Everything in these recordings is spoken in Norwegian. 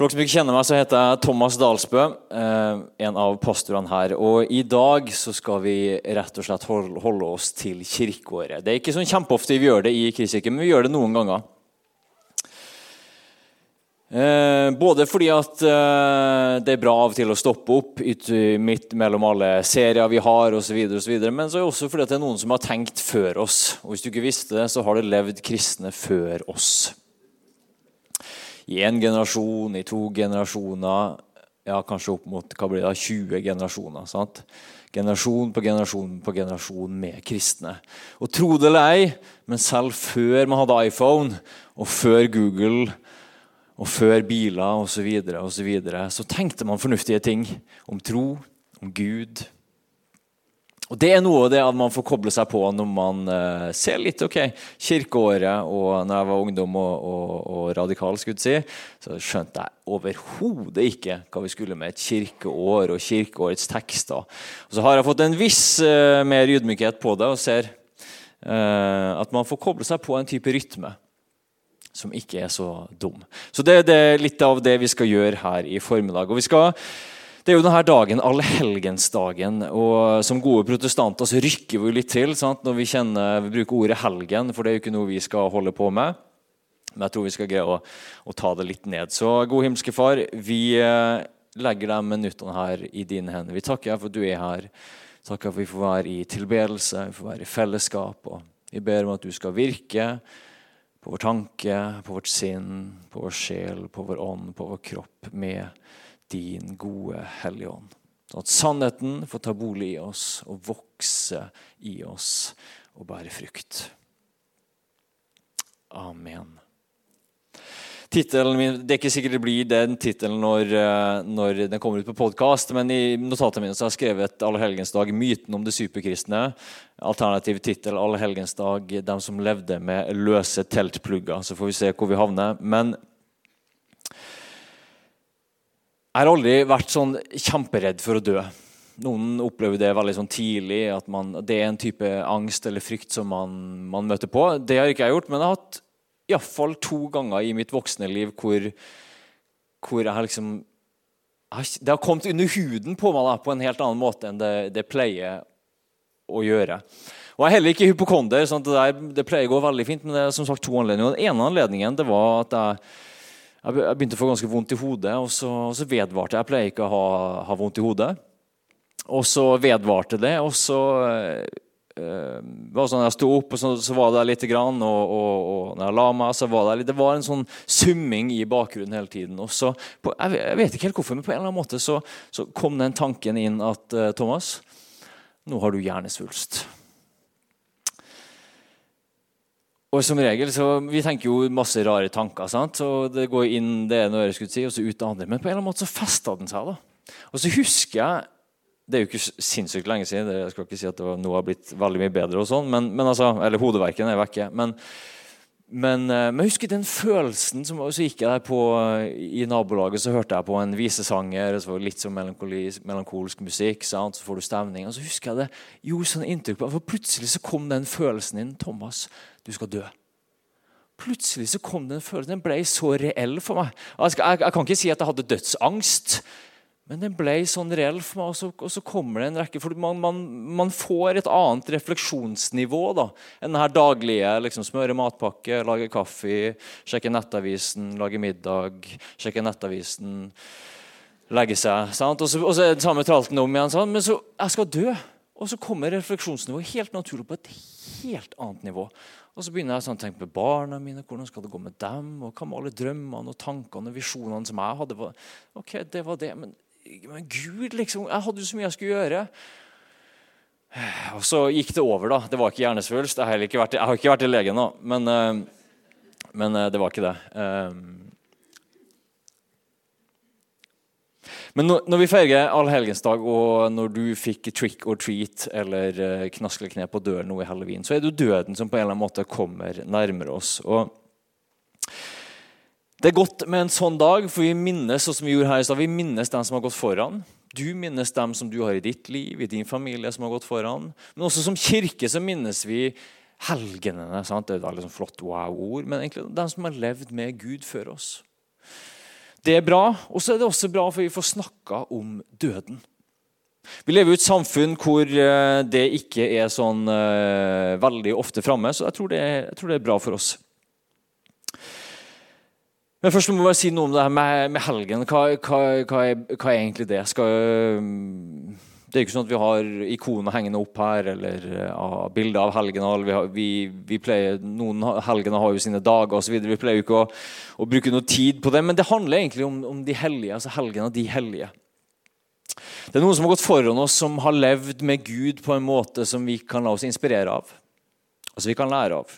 For dere som ikke kjenner meg, så heter jeg Thomas Dalsbø, eh, en av pastorene her. Og i dag så skal vi rett og slett holde oss til kirkeåret. Det er ikke sånn kjempeofte vi gjør det i Kristkirken, men vi gjør det noen ganger. Eh, både fordi at eh, det er bra av og til å stoppe opp midt mellom alle serier vi har, og så videre, men så er det også fordi at det er noen som har tenkt før oss. Og hvis du ikke visste det, så har det levd kristne før oss i én generasjon, i to generasjoner, ja, kanskje opp mot hva blir det, 20 generasjoner. sant? Generasjon på generasjon på generasjon med kristne. Og tro det eller ei, men selv før man hadde iPhone, og før Google, og før biler osv., så, videre, og så, videre, så tenkte man fornuftige ting om tro, om Gud, og Det er noe av det at man får koble seg på når man uh, ser litt ok, kirkeåret. og når jeg var ungdom og, og, og radikal, skulle jeg si, så skjønte jeg overhodet ikke hva vi skulle med et kirkeår og kirkeårets tekster. Og Så har jeg fått en viss uh, mer ydmykhet på det og ser uh, at man får koble seg på en type rytme som ikke er så dum. Så det, det er litt av det vi skal gjøre her i formiddag. Og vi skal det er jo denne dagen, allhelgensdagen. og Som gode protestanter så rykker vi litt til sant? når vi, kjenner, vi bruker ordet helgen, for det er jo ikke noe vi skal holde på med. Men jeg tror vi skal greie å, å ta det litt ned. Så gode himmelske Far, vi eh, legger de minuttene her i dine hender. Vi takker for at du er her. Takker for at vi får være i tilbedelse, vi får være i fellesskap. og Vi ber om at du skal virke på vår tanke, på vårt sinn, på vår sjel, på vår ånd, på vår kropp. med din gode Hellige Ånd. At sannheten får ta bolig i oss og vokse i oss og bære frukt. Amen. Titelen min, Det er ikke sikkert det blir den tittelen når, eh, når, den kommer ut på podkast, men i notatene mine så har jeg skrevet Allehelgensdag myten om det superkristne. Alternativ tittel Allehelgensdag de som levde med løse teltplugger. Så får vi se hvor vi havner. Men jeg har aldri vært sånn kjemperedd for å dø. Noen opplever det veldig sånn tidlig, at man, det er en type angst eller frykt som man, man, møter på. Det har ikke jeg gjort, men jeg har hatt iallfall to ganger i mitt voksne liv hvor, hvor jeg har liksom Det har kommet under huden på meg da, på en helt annen måte enn det, det pleier å gjøre. Og Jeg er heller ikke hypokonder. Sånn det, der, det pleier å gå veldig fint, men det er som sagt to anledninger. Den ene anledningen det var at jeg jeg begynte å få ganske vondt i hodet, og så, og så vedvarte Jeg Jeg pleier ikke å ha, ha, vondt i hodet. Og så vedvarte det, og så øh, var sånn Jeg sto opp, og så, så var det litt grann, og, og, og, når jeg la meg, så var det litt Det var en sånn summing i bakgrunnen hele tiden. Og så, på, jeg, jeg, vet ikke helt hvorfor, men på en eller annen måte så, så kom den tanken inn at uh, Thomas, nå har du hjernesvulst. Og som regel, så Vi tenker jo masse rare tanker. sant? Så Det går inn det ene øret, skulle si, og så ut det andre. Men på en eller annen måte så festa den seg. da. Og så husker jeg Det er jo ikke sinnssykt lenge siden. Jeg skal ikke si at det var, noe har blitt veldig mye bedre, og sånn, men, men altså, eller hodeverken er vekke. Men, men, eh, men, jeg husker den følelsen som, Så gikk jeg der på, i nabolaget så hørte jeg på en visesanger. Så var litt sånn melankolsk musikk. Sant? Så får du stemning. Og så husker jeg det gjorde sånn inntrykk på For plutselig så kom den følelsen inn. Thomas, du skal dø. Plutselig så kom den følelsen. Den ble så reell for meg. Jeg, jeg, jeg, kan ikke si at jeg hadde dødsangst, men den ble sånn reell for meg. Og så, og så kommer det en rekke for man, man, man, får et annet refleksjonsnivå da, enn den daglige. liksom Smøre matpakke, lage kaffe, sjekke nettavisen, lage middag, sjekke nettavisen, legge seg. sant? Og så, og så er det samme tralten om igjen. Sant? Men så jeg skal dø. Og så kommer refleksjonsnivået helt naturlig på et helt annet nivå. Og så begynner jeg sånn, å tenke på barna mine. Hvordan skal det gå med dem? Og hva med alle drømmene og tankene og visjonene som jeg hadde? Ok, det var det. Men, men Gud, liksom. Jeg hadde jo så mye jeg skulle gjøre. Og så gikk det over, da. Det var ikke hjernesvulst. Jeg har ikke vært, jeg har ikke vært i legen nå, men, eh, men, eh, det var ikke det. Eh, Men når vi feirer allhelgensdag, og når du fikk trick or treat eller eh, knep på døren nå i halloween, så er det jo døden som på en eller annen måte kommer nærmere oss. Og det er godt med en sånn dag, for vi minnes som vi gjorde her i sted, vi minnes dem som har gått foran. Du minnes dem som du har i ditt liv, i din familie som har gått foran. Men også som kirke så minnes vi helgenene. Sant? Det er et liksom flott wow-ord, men egentlig dem som har levd med Gud før oss. Det er bra, og så er det også bra for vi får snakka om døden. Vi lever i et samfunn hvor eh, det ikke er sånn uh, veldig ofte framme, så jeg tror, det, jeg tror, det, er bra for oss. Men først må jeg si noe om det her med, med helgen. Hva, hva, hva, er, hva, er, egentlig det? Skal, det er ikke sånn at vi har ikoner hengende opp her, eller ja, bilder av helgener. Vi, vi, vi, noen helgener har jo sine dager osv. Vi pleier jo ikke å, å, bruke noe tid på det. Men det handler egentlig om, om de hellige. altså helgene de hellige. Det er noen som har gått foran oss, som har levd med Gud på en måte som vi kan la oss inspirere av. Altså vi kan lære av.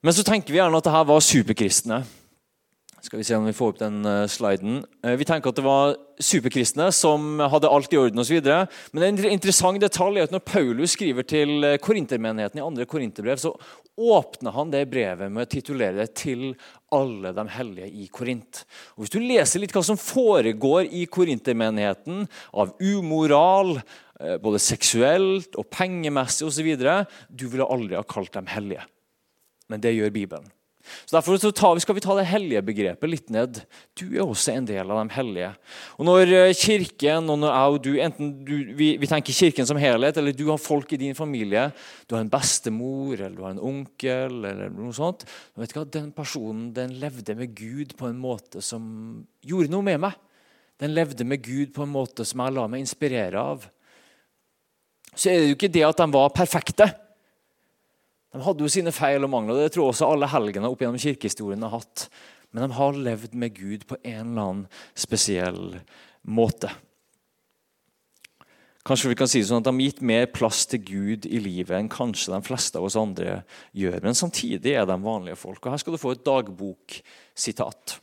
Men så tenker vi gjerne at det her var superkristne. Skal vi se om vi får opp den uh, sliden. Uh, vi tenker at det var superkristne som hadde alt i orden osv. Men en interessant detalj er at når Paulus skriver til eh, korintermenigheten i andre korinterbrev, så åpner han det brevet med å titulere det 'Til alle de hellige i Korint'. Og Hvis du leser litt hva som foregår i korintermenigheten av umoral, både seksuelt og pengemessig osv., du ville aldri ha kalt dem hellige. Men det gjør Bibelen. Så Derfor skal vi ta det hellige begrepet litt ned. Du er også en del av de hellige. Og Når eh, kirken og når jeg og du, enten du, vi, vi, tenker kirken som helhet, eller du har folk i din familie, du har en bestemor eller du har en onkel, eller noe sånt, vet du hva, den personen den levde med Gud på en måte som gjorde noe med meg. Den levde med Gud på en måte som jeg la meg inspirere av. Så er det jo ikke det at de var perfekte. De hadde jo sine feil og mangler. Det tror jeg også alle helgene opp gjennom kirkehistorien har hatt. Men de har levd med Gud på en eller annen spesiell måte. Kanskje vi kan si sånn at De har gitt mer plass til Gud i livet enn kanskje de fleste av oss andre gjør. Men samtidig er de vanlige folk. Og Her skal du få et dagboksitat.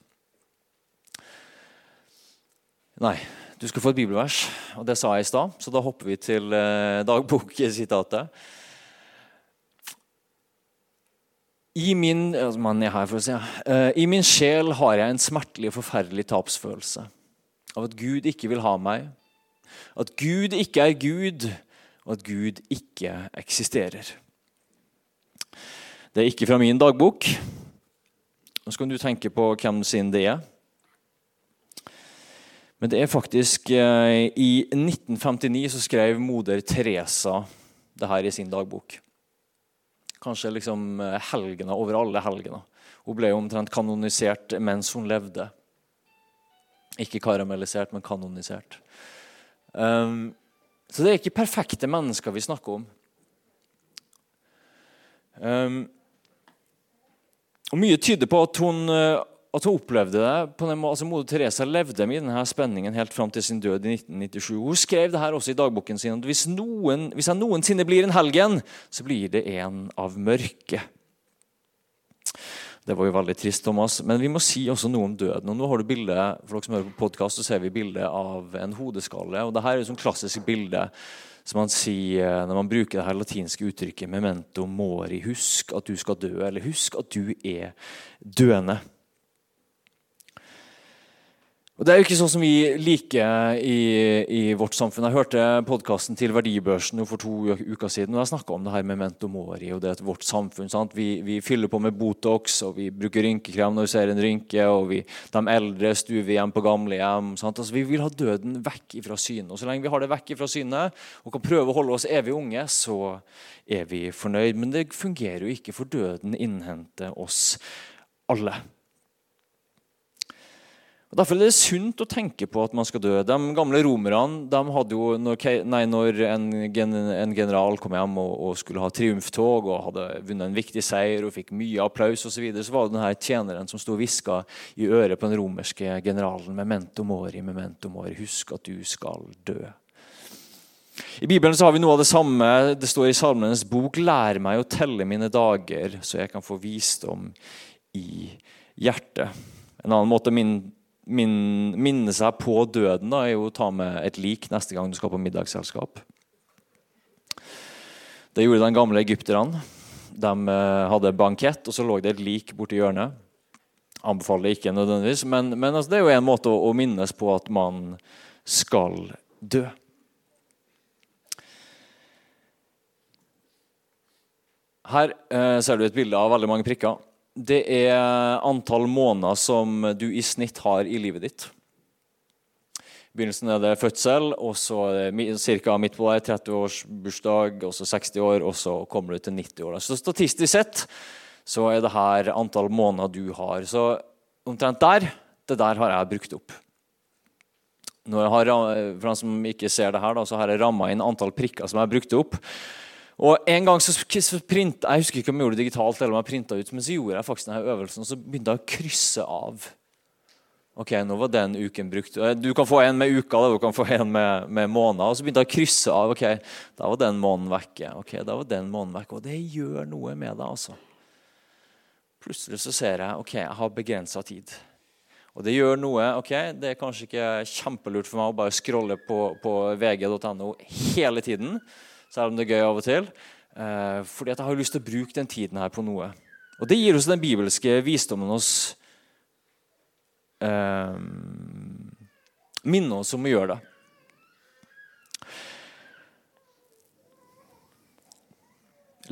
Nei, du skal få et bibelvers, og det sa jeg i stad. Så da hopper vi til eh, dagboksitatet. I min, si, uh, I min sjel har jeg en smertelig og forferdelig tapsfølelse av at Gud ikke vil ha meg, at Gud ikke er Gud, og at Gud ikke eksisterer. Det er ikke fra min dagbok. Nå skal du tenke på hvem sin det er. Men det er faktisk uh, I 1959 så skrev moder Teresa det her i sin dagbok kanskje liksom eh, helgene over alle helgene. Hun ble omtrent kanonisert mens hun levde. Ikke karamellisert, men kanonisert. Um, så det er ikke perfekte mennesker vi snakker om. Um, og Mye tyder på at hun uh, at hun opplevde det på den måten, altså Moder Teresa levde med denne spenningen helt fram til sin død i 1997. Hun skrev det her også i dagboken sin at hvis, noen, hvis jeg noensinne blir en helgen, så blir det en av mørket. Det var jo veldig trist, Thomas. Men vi må si også noe om døden. Og nå har du bilde, for dere som hører på podcast, så ser vi bilde av en hodeskalle. og Dette er et sånn klassisk bilde som man sier når man bruker det her latinske uttrykket 'memento mori'. Husk at du skal dø, eller husk at du er døende. Og Det er jo ikke sånn som vi liker i, i vårt samfunn. Jeg hørte podkasten til Verdibørsen for to uker siden. og Jeg snakka om det her med Mento Mori og det at vårt samfunn. Vi, vi, fyller på med Botox og vi bruker rynkekrem når vi ser en rynke. og vi, De eldre stuer vi hjem på gamlehjem. Altså, vi vil ha døden vekk fra synet. Og Så lenge vi har det vekk fra synet og kan prøve å holde oss evig unge, så er vi fornøyd. Men det fungerer jo ikke, for døden innhenter oss alle. Og Derfor er det sunt å tenke på at man skal dø. De gamle romerne de hadde jo, når, nei, når en, en, general kom hjem og, og, skulle ha triumftog og hadde vunnet en viktig seier og fikk mye applaus og så, videre, så var det denne tjeneren som sto og hviska i øret på den romerske generalen 'Memento mori, memento mori', husk at du skal dø. I Bibelen så har vi noe av det samme. Det står i Salmenes bok 'Lær meg å telle mine dager, så jeg kan få visdom i hjertet'. En annen måte min, min, minne seg på døden da, er jo å ta med et lik neste gang du skal på middagsselskap. Det gjorde de gamle egypterne. De eh, hadde bankett, og så lå det et lik borti hjørnet. Anbefaler ikke nødvendigvis, men, men altså, det er jo en måte å, å minnes på at man skal dø. Her eh, ser du et bilde av veldig mange prikker. Det er antall måneder som du i snitt har i livet ditt. I begynnelsen er det fødsel, og så ca. midt på der 30-årsbursdag, og så 60 år, og så kommer du til 90 år. Så statistisk sett så er det her antall måneder du har. Så omtrent der, det der har jeg brukt opp. Når jeg har, for de som ikke ser det her, da, så har jeg ramma inn antall prikker som jeg har brukt opp. Og en gang så print, Jeg husker ikke om jeg gjorde det digitalt, eller om jeg printa ut, men så gjorde jeg faktisk denne øvelsen, og så begynte jeg å krysse av. Ok, nå var den uken brukt. Du kan få en med uka, du kan få en med, med måneder. Og så begynte jeg å krysse av. ok, Da var den måneden vekke. ok, da var den måneden vekke. Og det gjør noe med deg. altså. Plutselig så ser jeg ok, jeg har begrensa tid. Og det gjør noe. ok, Det er kanskje ikke kjempelurt for meg å bare scrolle på, på vg.no hele tiden selv om det er gøy av og til. Eh, fordi at jeg har lyst til å bruke den tiden her på noe. Og det gir oss den bibelske visdommen oss eh, Minne oss om å gjøre det.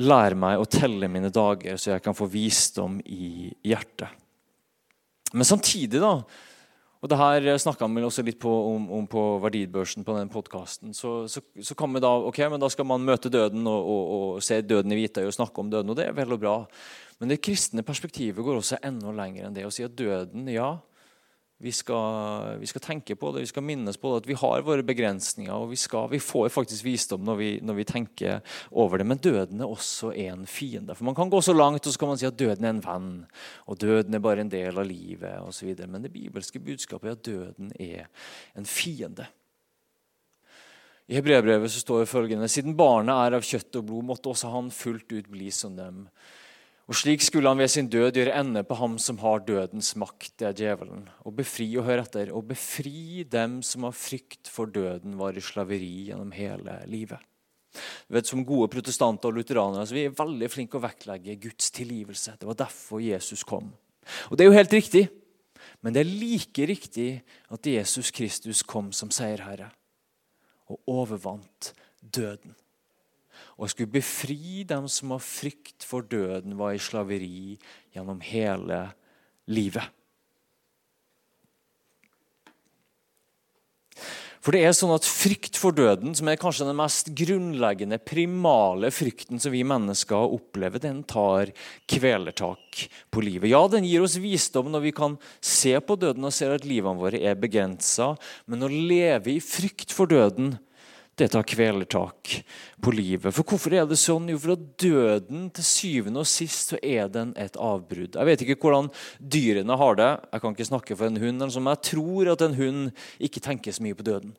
Lær meg å telle mine dager, så jeg kan få visdom i hjertet. Men samtidig da, og det her snakka vi også litt på, om, om, på verdibørsen på den podkasten. Så, så, så, kan vi da ok, men da skal man møte døden og, og, og se døden i hvitøyet og snakke om døden. Og det er vel og bra. Men det kristne perspektivet går også enda lenger enn det å si at døden, ja, vi skal, vi skal, tenke på det, vi skal minnes på det, at vi har våre begrensninger. og Vi, skal, vi får faktisk visdom når vi, når vi, tenker over det. Men døden er også en fiende. For Man kan gå så langt og så kan man si at døden er en venn. Og døden er bare en del av livet osv. Men det bibelske budskapet er at døden er en fiende. I Hebreabrevet står det følgende.: Siden barnet er av kjøtt og blod, måtte også han fullt ut bli som dem. Og Slik skulle han ved sin død gjøre ende på ham som har dødens makt, det er djevelen, og befri og hør etter, og befri dem som av frykt for døden var i slaveri gjennom hele livet. Du vet, Som gode protestanter og lutheranere så vi er veldig flinke å vektlegge Guds tilgivelse. Det var derfor Jesus kom. Og Det er jo helt riktig, men det er like riktig at Jesus Kristus kom som seierherre og overvant døden og skulle befri dem som av frykt for døden var i slaveri gjennom hele livet. For det er sånn at Frykt for døden, som er kanskje den mest grunnleggende, primale frykten som vi mennesker opplever, den tar kvelertak på livet. Ja, den gir oss visdom når vi kan se på døden og ser at livene våre er begrensa. Men å leve i frykt for døden det tar kvelertak på livet. For Hvorfor er det sånn? Jo, for at døden til syvende og sist så er den et avbrudd. Jeg vet ikke hvordan dyrene har det. Jeg kan ikke snakke for en hund, men jeg tror at en hund ikke tenker så mye på døden.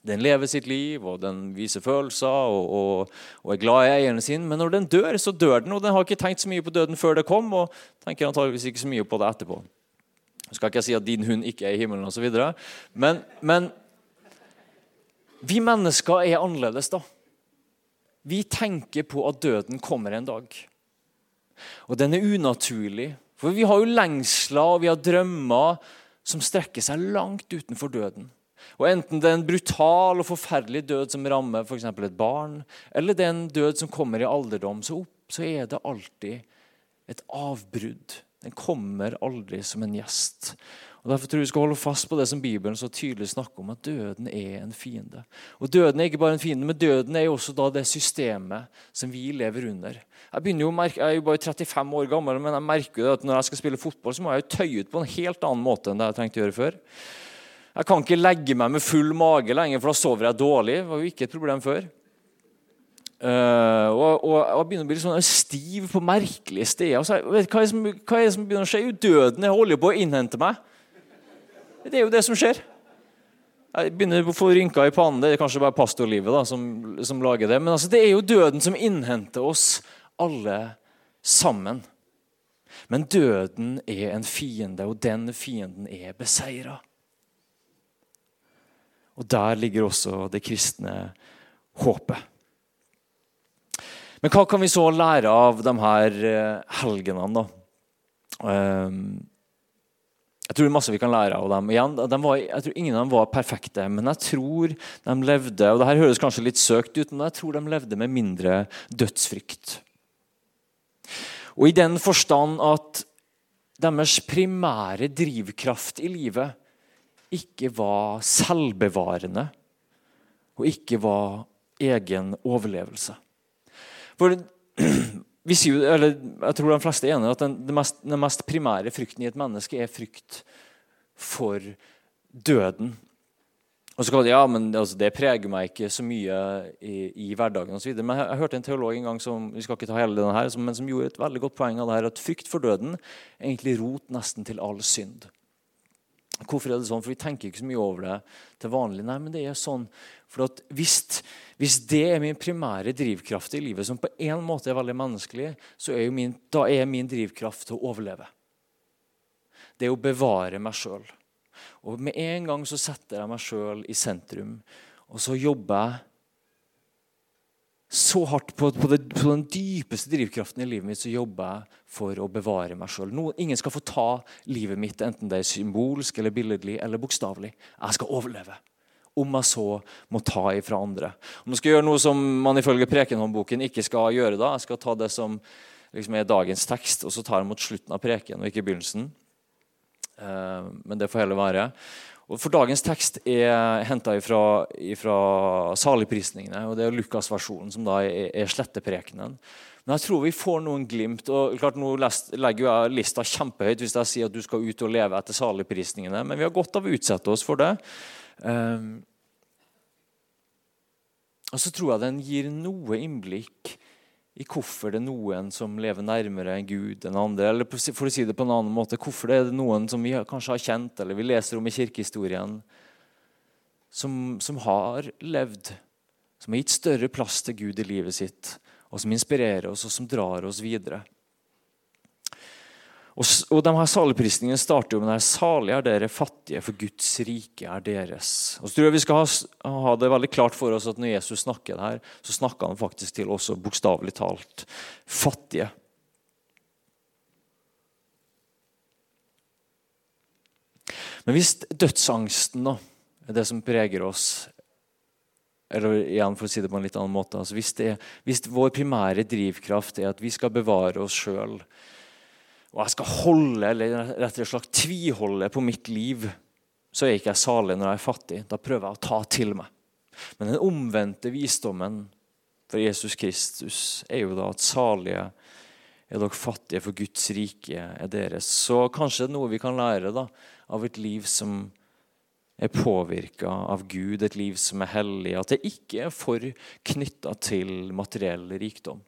Den lever sitt liv, og den viser følelser og, og, og, er glad i eierne sin. Men når den dør, så dør den, og den har ikke tenkt så mye på døden før det kom. og tenker antageligvis ikke så mye på det etterpå. Jeg skal ikke si at din hund ikke er i himmelen osv., men, men vi mennesker er annerledes, da. Vi tenker på at døden kommer en dag. Og den er unaturlig. For vi har jo lengsler og vi har drømmer som strekker seg langt utenfor døden. Og Enten det er en brutal og forferdelig død som rammer f.eks. et barn, eller det er en død som kommer i alderdom, så, opp, så er det alltid et avbrudd. Den kommer aldri som en gjest. Og Derfor tror jeg vi skal holde fast på det som Bibelen så tydelig snakker om, at døden er en fiende. Og Døden er ikke bare en fiende, men døden er jo også da det systemet som vi lever under. Jeg, begynner jo merke, jeg er jo bare 35 år gammel, men jeg merker jo at når jeg skal spille fotball, så må jeg jo tøye ut på en helt annen måte enn det jeg trengte å gjøre før. Jeg kan ikke legge meg med full mage lenger, for da sover jeg dårlig. Det var jo ikke et problem før. Uh, og, jeg begynner å bli sånn stiv på merkelige steder. Så jeg, hva, er som, hva, er det som, begynner å skje? Døden holder på å innhente meg. Det er jo det som skjer. Jeg begynner å få rynker i pannen. Det er kanskje bare pastorlivet da, som, som, lager det. Men altså, det er jo døden som innhenter oss alle sammen. Men døden er en fiende, og den fienden er beseira. Og der ligger også det kristne håpet. Men hva kan vi så lære av de her eh, helgenene, da? Jeg tror masse vi kan lære av dem. Igjen, de var, jeg tror Ingen av dem var perfekte, men jeg tror de levde og det her høres kanskje litt søkt ut, men jeg tror de levde med mindre dødsfrykt. Og i den forstand at deres primære drivkraft i livet ikke var selvbevarende og ikke var egen overlevelse. For sier, eller jeg tror de fleste er enige at den, den, mest, den mest primære frykten i et menneske er frykt for døden. Og så kan de, ja, men altså, Det preger meg ikke så mye i, i hverdagen osv. Men jeg, jeg, hørte en teolog en gang som vi skal ikke ta hele denne her, men som gjorde et veldig godt poeng av det her, at frykt for døden er egentlig rot nesten til all synd. Hvorfor er det sånn? For Vi tenker ikke så mye over det til vanlig. Nei, men det er sånn. For at hvis, hvis det er min primære drivkraft i livet, som på en måte er veldig menneskelig, så er min, da er min drivkraft til å overleve. Det er å bevare meg sjøl. Og med en gang så setter jeg meg sjøl i sentrum, og så jobber jeg så hardt på, på, det, på, den dypeste drivkraften i livet mitt så jobber jeg for å bevare meg sjøl. Ingen skal få ta livet mitt, enten det er symbolsk, eller billedlig eller bokstavelig. Jeg skal overleve. Om jeg så må ta ifra andre. Om jeg skal gjøre noe som man ifølge Prekenhåndboken ikke skal gjøre da, jeg skal ta det som liksom er dagens tekst, og så tar jeg mot slutten av preken og ikke begynnelsen. Eh, men det får heller være. For Dagens tekst er henta fra, saligprisningene. og Det er Lukas-versjonen som da er, er. Men jeg tror vi får noen glimt. og klart Nå legger jeg lista kjempehøyt hvis jeg sier at du skal ut og leve etter saligprisningene, men vi har godt av å utsette oss for det. Um, og så tror jeg den gir noe innblikk i hvorfor det er noen som lever nærmere en Gud enn andre. Eller for å si det på en annen måte, hvorfor det er noen som vi kanskje har kjent eller vi leser om i kirkehistorien, som, som har levd, som har gitt større plass til Gud i livet sitt, og som inspirerer oss og som drar oss videre. Og, og de her Saligprisningene starter jo med det salige er dere fattige, for Guds rike er deres. Og så tror jeg Vi skal ha, ha, det veldig klart for oss at når Jesus snakker det her, så snakker han faktisk til også bokstavelig talt fattige. Men hvis dødsangsten da, er det som preger oss eller igjen for å si det på en litt annen måte, altså hvis, det, hvis vår primære drivkraft er at vi skal bevare oss sjøl og jeg skal holde, eller rett og slett tviholde på mitt liv, så er ikke jeg salig når jeg er fattig. Da prøver jeg å ta til meg. Men den omvendte visdommen for Jesus Kristus er jo da at salige er dere fattige, for Guds rike er deres. Så kanskje det er noe vi kan lære da, av et liv som er påvirka av Gud, et liv som er hellig. At det ikke er for knytta til materiell rikdom.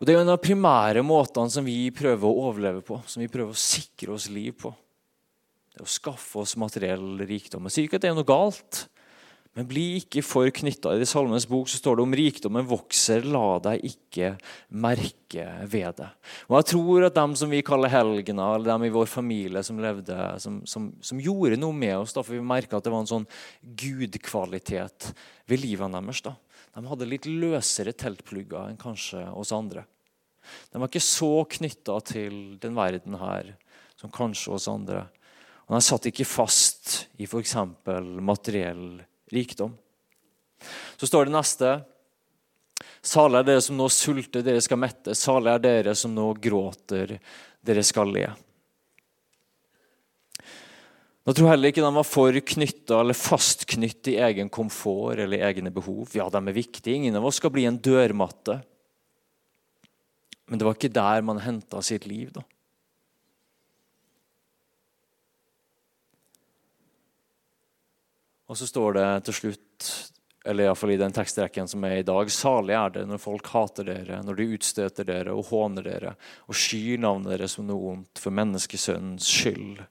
Og Det er en av de primære måtene som vi prøver å overleve på, som vi prøver å sikre oss liv på. Det er å skaffe oss materiell rikdom. Jeg sier ikke at det er noe galt, men bli ikke for knytta. I Salmens bok så står det om rikdommen vokser, la deg ikke merke ved det. Og Jeg tror at dem som vi kaller helgener, eller dem i vår familie som levde, som, som, som gjorde noe med oss, da, for vi merka at det var en sånn gudkvalitet ved livet deres. da. De hadde litt løsere teltplugger enn kanskje oss andre. De var ikke så knytta til den verden her som kanskje oss andre. Og de satt ikke fast i f.eks. materiell rikdom. Så står det neste. Salig er dere som nå sulter, dere skal mette. Salig er dere som nå gråter, dere skal le. Jeg tror heller ikke de var for knytta eller fastknytt i egen komfort eller egne behov. Ja, de er viktige. Ingen av oss skal bli en dørmatte. Men det var ikke der man henta sitt liv, da. Og så står det til slutt, eller iallfall i den tekstrekken som er i dag, salig er det når folk hater dere, når de utstøter dere og håner dere og skyr navnet deres som noe ondt for menneskesønnens skyld.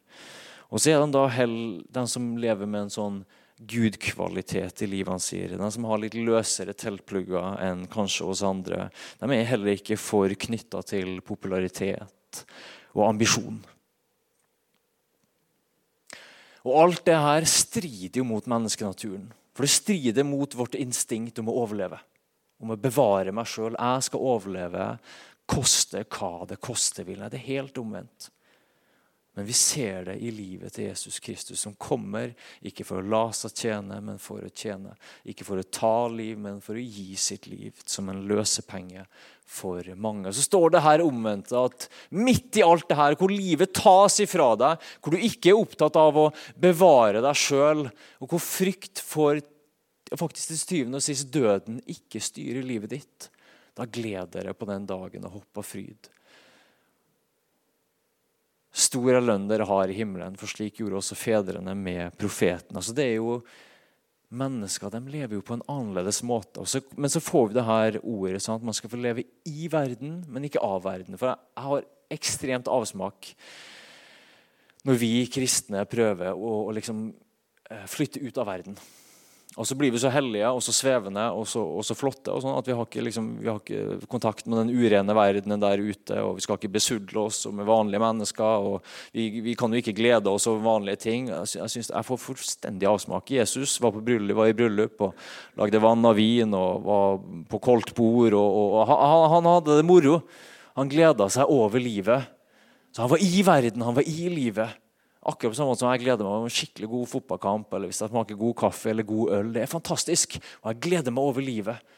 Og så er den da den som lever med en sånn gudkvalitet i livet han sier. De som har litt løsere teltplugger enn kanskje oss andre. De er heller ikke for knytta til popularitet og ambisjon. Og alt det her strider jo mot menneskenaturen. For det strider mot vårt instinkt om å overleve. Om å bevare meg sjøl. Jeg skal overleve, koste hva det koste vil. Det er helt omvendt. Men vi ser det i livet til Jesus Kristus, som kommer ikke for å la seg tjene, men for å tjene. Ikke for å ta liv, men for å gi sitt liv som en løsepenge for mange. Så står det her omvendt at midt i alt det her, hvor livet tas ifra deg, hvor du ikke er opptatt av å bevare deg sjøl, og hvor frykt for faktisk til syvende og sist døden ikke styrer livet ditt, da gleder jeg på den dagen og hopp av fryd. Stor er lønn dere har i himmelen, for slik gjorde også fedrene med profeten. Altså det er jo Mennesker de lever jo på en annerledes måte. Så, men så får vi det her ordet at man skal få leve i verden, men ikke av verden. For jeg, jeg har ekstremt avsmak når vi kristne prøver å, å liksom, eh, flytte ut av verden. Og så blir vi så hellige og så svevende og så, og så flotte og sånn at vi har, ikke, liksom, vi har, ikke, kontakt med den urene verdenen der ute. og Vi skal ikke besudle oss med vanlige mennesker. og Vi, vi kan jo ikke glede oss over vanlige ting. Jeg, synes, jeg får fullstendig avsmak. Jesus var, bryllup, var i bryllup og lagde vann av vin og var på koldt bord. og, og han, han hadde det moro. Han gleda seg over livet. Så han var i verden, han var i livet. Akkurat på samme måte som jeg gleder meg over en skikkelig god fotballkamp eller hvis jeg smaker god kaffe eller god øl. Det er fantastisk, og jeg gleder meg over livet.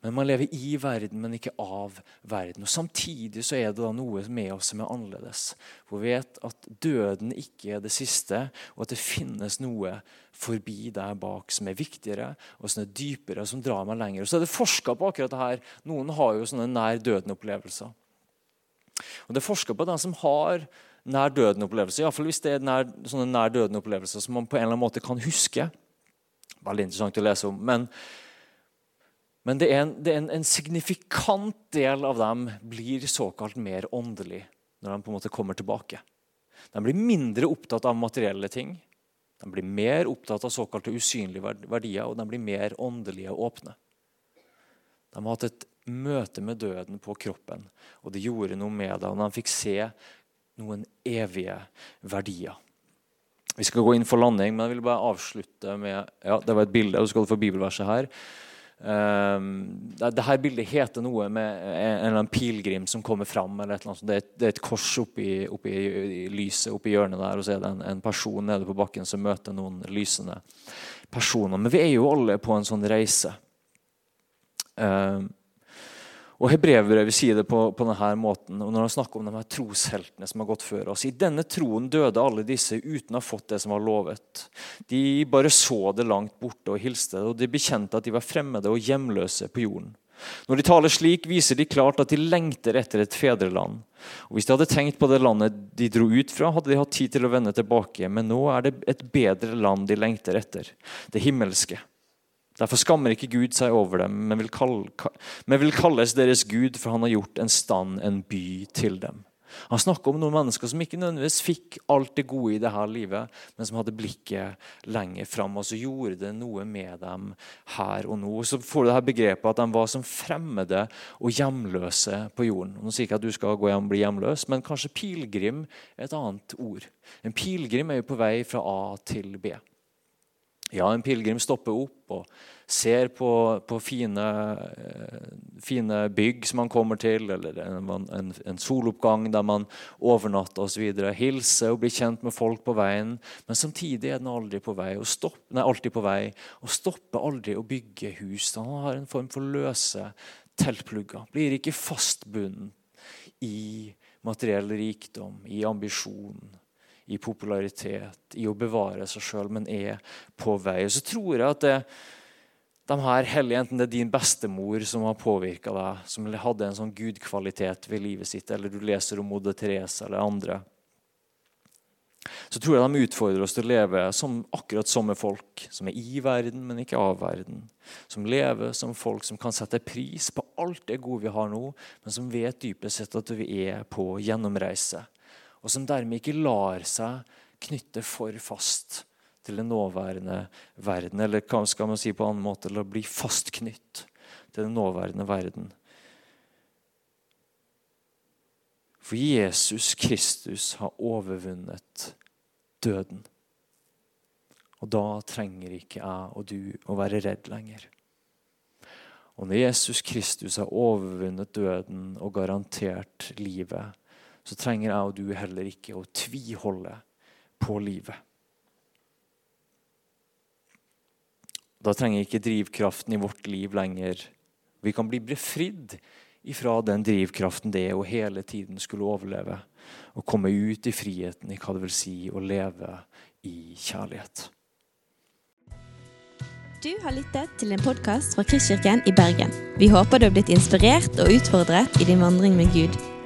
Men man lever i verden, men ikke av verden. Og Samtidig så er det da noe med oss som er annerledes. For vi vet at døden ikke er det siste, og at det finnes noe forbi der bak som er viktigere og som er dypere, og som drar meg lenger. Og så er det forska på akkurat det her. Noen har jo sånne nær døden-opplevelser. Og Det er forska på den som har nær døden-opplevelse. Iallfall hvis det er nær, sånne nær døden-opplevelser som man på en eller annen måte kan huske. Veldig interessant å lese om. Men, men det er, en, det er en, en, signifikant del av dem blir såkalt mer åndelig når de på en måte kommer tilbake. De blir mindre opptatt av materielle ting. De blir mer opptatt av såkalte usynlige verdier, og de blir mer åndelige og åpne. De har hatt et møte med døden på kroppen, og det gjorde noe med og De fikk se noen evige verdier. Vi skal gå inn for landing, men jeg vil bare avslutte med ja, Det var et bilde, og så skal du få bibelverset her. Um, det, her bildet heter noe med en, eller annen pilegrim som kommer fram. eller et eller annet. Det er, et, det er et kors oppi, oppi i lyset oppi hjørnet der, og så er det en, en, person nede på bakken som møter noen lysende personer. Men vi er jo alle på en sånn reise. Um, og Hebrevet sier det på, på, denne måten og når han snakker om de her trosheltene som har gått før oss. I denne troen døde alle disse uten å ha fått det som var lovet. De bare så det langt borte og hilste, og de bekjente at de var fremmede og hjemløse på jorden. Når de taler slik, viser de klart at de lengter etter et fedreland. Og Hvis de hadde tenkt på det landet de dro ut fra, hadde de hatt tid til å vende tilbake. Men nå er det et bedre land de lengter etter, det himmelske. Derfor skammer ikke Gud seg over dem, men vil, kalle, men vil kalles deres Gud, for han har gjort en stand, en by, til dem. Han snakker om noen mennesker som ikke nødvendigvis fikk alt det gode i dette livet, men som hadde blikket lenger fram, og så gjorde det noe med dem her og nå. Så får du dette begrepet at de var som fremmede og hjemløse på jorden. Nå sier jeg ikke at du skal gå hjem og bli hjemløs, men kanskje pilegrim er et annet ord. En pilegrim er jo på vei fra A til B. Ja, en pilegrim stopper opp og ser på, på fine, eh, fine, bygg som han kommer til, eller en, en, en soloppgang der man overnatter osv. Hilser og blir kjent med folk på veien. Men samtidig er den aldri på vei, og stopp, nei, alltid på vei og stopper aldri å bygge hus. Han har en form for løse teltplugger. Blir ikke fastbundet i materiell rikdom, i ambisjon i popularitet, i å bevare seg sjøl, men er på vei. Og så tror jeg at det, de her hellige, enten det er din bestemor som har påvirka deg, som hadde en sånn gudkvalitet ved livet sitt, eller du leser om Moder Teresa eller andre, så tror jeg de utfordrer oss til å leve som, akkurat som folk som er i verden, men ikke av verden. Som lever som folk som kan sette pris på alt det gode vi har nå, men som vet dypest sett at vi er på gjennomreise og som dermed ikke lar seg knytte for fast til den nåværende verden. Eller hva skal man si på en annen måte? Eller bli fastknytt til den nåværende verden. For Jesus Kristus har overvunnet døden. Og da trenger ikke jeg og du å være redd lenger. Og når Jesus Kristus har overvunnet døden og garantert livet, så trenger jeg og du heller ikke å tviholde på livet. Da trenger ikke drivkraften i vårt liv lenger. Vi kan bli befridd ifra den drivkraften det er å hele tiden skulle overleve. Og komme ut i friheten i hva det vil si å leve i kjærlighet. Du har lyttet til en podkast fra Kristkirken i Bergen. Vi håper du har blitt inspirert og utfordret i din vandring med Gud.